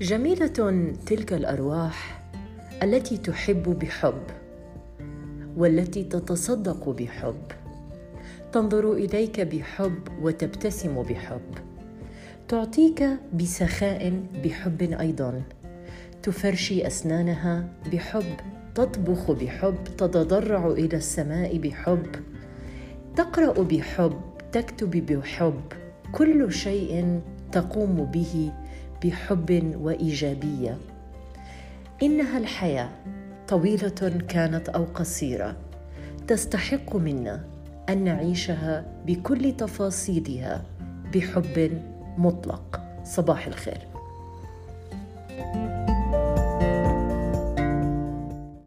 جميلة تلك الأرواح التي تحب بحب والتي تتصدق بحب تنظر إليك بحب وتبتسم بحب تعطيك بسخاء بحب أيضا تفرشي أسنانها بحب تطبخ بحب تتضرع إلى السماء بحب تقرأ بحب تكتب بحب كل شيء تقوم به بحب وإيجابية. إنها الحياة طويلة كانت أو قصيرة تستحق منا أن نعيشها بكل تفاصيلها بحب مطلق. صباح الخير. thank you